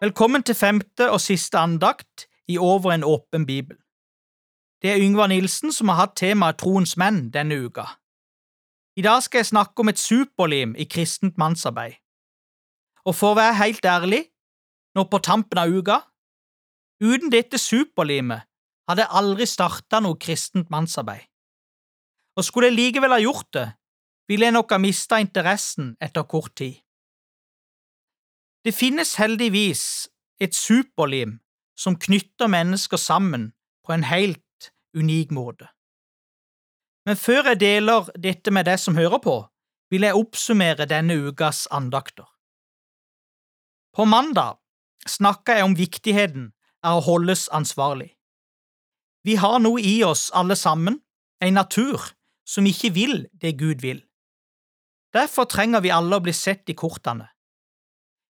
Velkommen til femte og siste andakt i Over en åpen bibel. Det er Yngvar Nilsen som har hatt temaet Troens menn denne uka. I dag skal jeg snakke om et superlim i kristent mannsarbeid. Og for å være helt ærlig, nå på tampen av uka, uten dette superlimet hadde jeg aldri starta noe kristent mannsarbeid. Og skulle jeg likevel ha gjort det, ville jeg nok ha mista interessen etter kort tid. Det finnes heldigvis et superlim som knytter mennesker sammen på en helt unik måte. Men før jeg deler dette med deg som hører på, vil jeg oppsummere denne ukas andakter. På mandag snakka jeg om viktigheten av å holdes ansvarlig. Vi har noe i oss alle sammen, en natur som ikke vil det Gud vil. Derfor trenger vi alle å bli sett i kortene.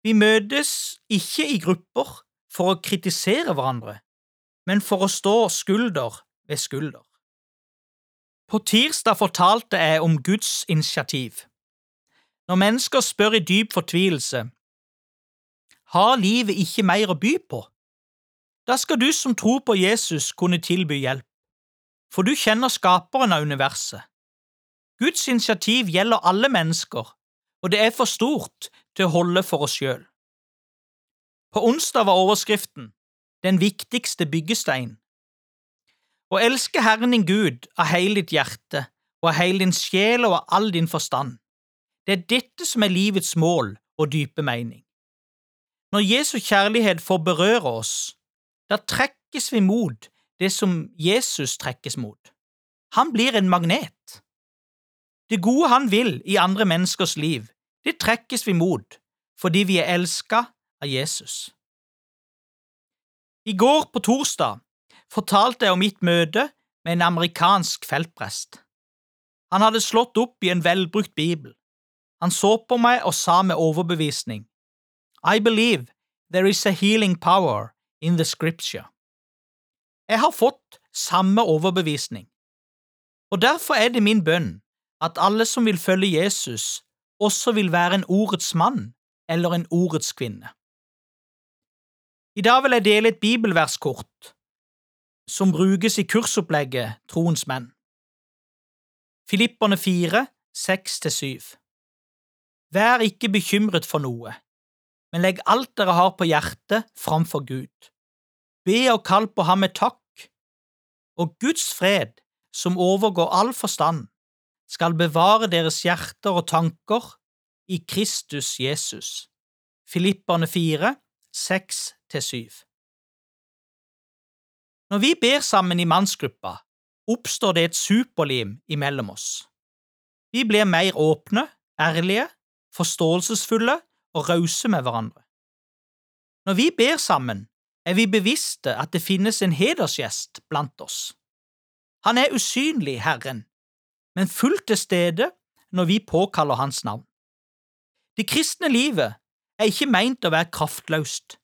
Vi møtes ikke i grupper for å kritisere hverandre, men for å stå skulder ved skulder. På tirsdag fortalte jeg om Guds initiativ. Når mennesker spør i dyp fortvilelse har livet ikke mer å by på, da skal du som tror på Jesus kunne tilby hjelp, for du kjenner skaperen av universet. Guds initiativ gjelder alle mennesker, og det er for stort til å holde for oss sjøl. På onsdag var overskriften Den viktigste byggestein. Å elske Herren din Gud av hele ditt hjerte og av hele din sjel og av all din forstand. Det er dette som er livets mål og dype mening. Når Jesu kjærlighet får berøre oss, da trekkes vi mot det som Jesus trekkes mot. Han blir en magnet. Det gode han vil i andre menneskers liv, det trekkes vi mot fordi vi er elska av Jesus. I går, på torsdag, fortalte jeg om mitt møte med en amerikansk feltprest. Han hadde slått opp i en velbrukt bibel. Han så på meg og sa med overbevisning, I believe there is a healing power in the scripture. Jeg har fått samme overbevisning, og derfor er det min bønn at alle som vil følge Jesus, også vil være en ordets mann eller en ordets kvinne. I dag vil jeg dele et bibelverskort som brukes i kursopplegget Troens menn. Filipperne 4, 6–7 Vær ikke bekymret for noe, men legg alt dere har på hjertet, framfor Gud. Be og kall på ham med takk, og Guds fred, som overgår all forstand, skal bevare deres hjerter og tanker i Kristus Jesus. Filipperne 4, 6–7 Når vi ber sammen i mannsgruppa, oppstår det et superlim imellom oss. Vi blir mer åpne, ærlige, forståelsesfulle og rause med hverandre. Når vi ber sammen, er vi bevisste at det finnes en hedersgjest blant oss. Han er usynlig, Herren, men fullt til stede når vi påkaller Hans navn. Det kristne livet er ikke meint å være kraftløst.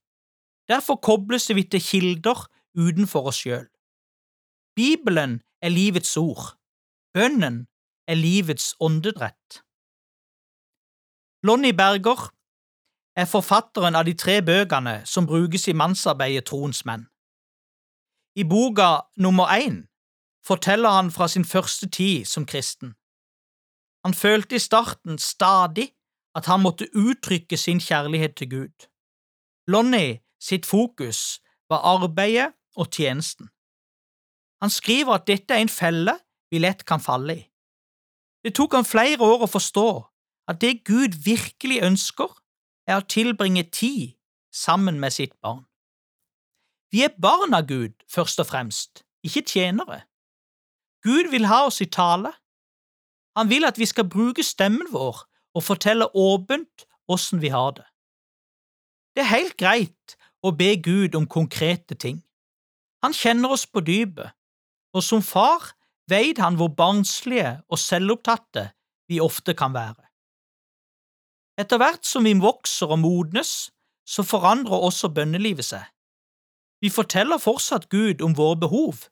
Derfor kobles vi til kilder utenfor oss sjøl. Bibelen er livets ord. Bønnen er livets åndedrett. Lonnie Berger er forfatteren av de tre bøkene som brukes i mannsarbeidet Troens menn. I boka nummer én forteller han fra sin første tid som kristen. Han følte i starten stadig at han måtte uttrykke sin kjærlighet til Gud. Lonnie sitt fokus var arbeidet og tjenesten. Han skriver at dette er en felle vi lett kan falle i. Det tok han flere år å forstå at det Gud virkelig ønsker, er å tilbringe tid sammen med sitt barn. Vi er barn av Gud først og fremst, ikke tjenere. Gud vil ha oss i tale. Han vil at vi skal bruke stemmen vår og fortelle åpent åssen vi har det. Det er helt greit å be Gud om konkrete ting. Han kjenner oss på dypet, og som far veit han hvor barnslige og selvopptatte vi ofte kan være. Etter hvert som vi vokser og modnes, så forandrer også bønnelivet seg. Vi forteller fortsatt Gud om våre behov,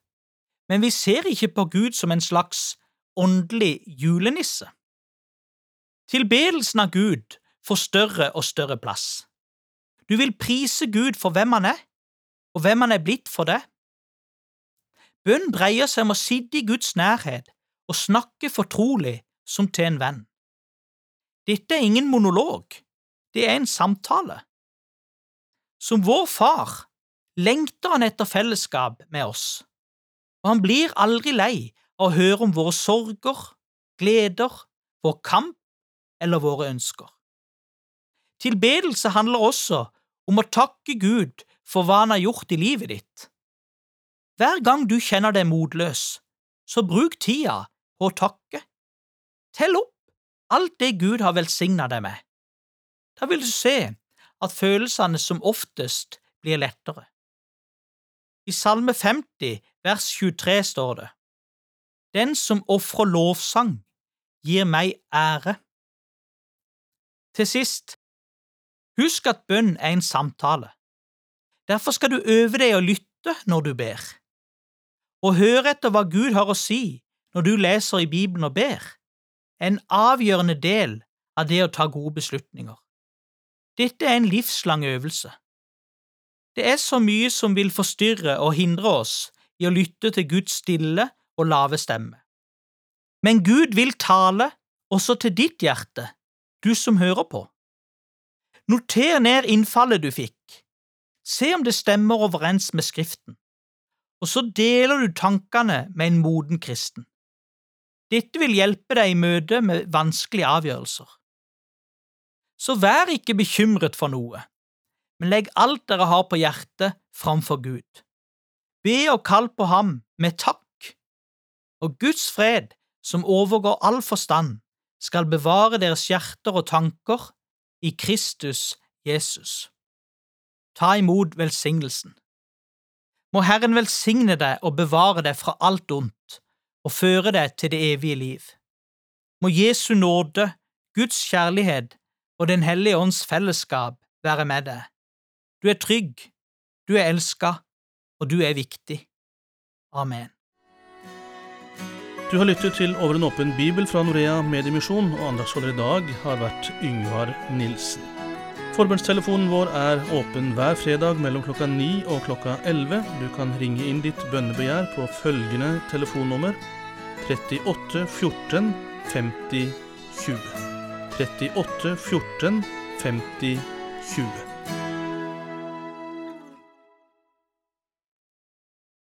men vi ser ikke på Gud som en slags åndelig julenisse. Tilbedelsen av Gud får større og større plass. Du vil prise Gud for hvem han er, og hvem han er blitt for deg. Bønn dreier seg om å sitte i Guds nærhet og snakke fortrolig som til en venn. Dette er ingen monolog, det er en samtale. Som vår far lengter han etter fellesskap med oss, og han blir aldri lei av å høre om våre sorger, gleder, vår kamp eller våre ønsker. Tilbedelse handler også om å takke Gud for hva han har gjort i livet ditt. Hver gang du kjenner deg motløs, så bruk tida på å takke. Tell opp alt det Gud har velsigna deg med. Da vil du se at følelsene som oftest blir lettere. I Salme 50, vers 23 står det, Den som ofrer lovsang, gir meg ære. Til sist, husk at bønn er en samtale. Derfor skal du øve deg å lytte når du ber. og høre etter hva Gud har å si når du leser i Bibelen og ber, er en avgjørende del av det å ta gode beslutninger. Dette er en livslang øvelse. Det er så mye som vil forstyrre og hindre oss i å lytte til Guds stille og lave stemme. Men Gud vil tale også til ditt hjerte, du som hører på. Noter ned innfallet du fikk, Se om det stemmer overens med Skriften, og så deler du tankene med en moden kristen. Dette vil hjelpe deg i møte med vanskelige avgjørelser. Så vær ikke bekymret for noe, men legg alt dere har på hjertet, framfor Gud. Be og kall på ham med takk, og Guds fred, som overgår all forstand, skal bevare deres hjerter og tanker i Kristus Jesus. Ta imot velsignelsen. Må Herren velsigne deg og bevare deg fra alt ondt og føre deg til det evige liv. Må Jesu nåde, Guds kjærlighet og Den hellige ånds fellesskap være med deg. Du er trygg, du er elska, og du er viktig. Amen. Du har lyttet til Over en åpen bibel fra Norea Mediemisjon, og andagsholder i dag har vært Yngvar Nilsen. Forbundstelefonen vår er åpen hver fredag mellom klokka 9 og klokka 11. Du kan ringe inn ditt bønnebegjær på følgende telefonnummer 38 14 50 20. 38 14 50 20.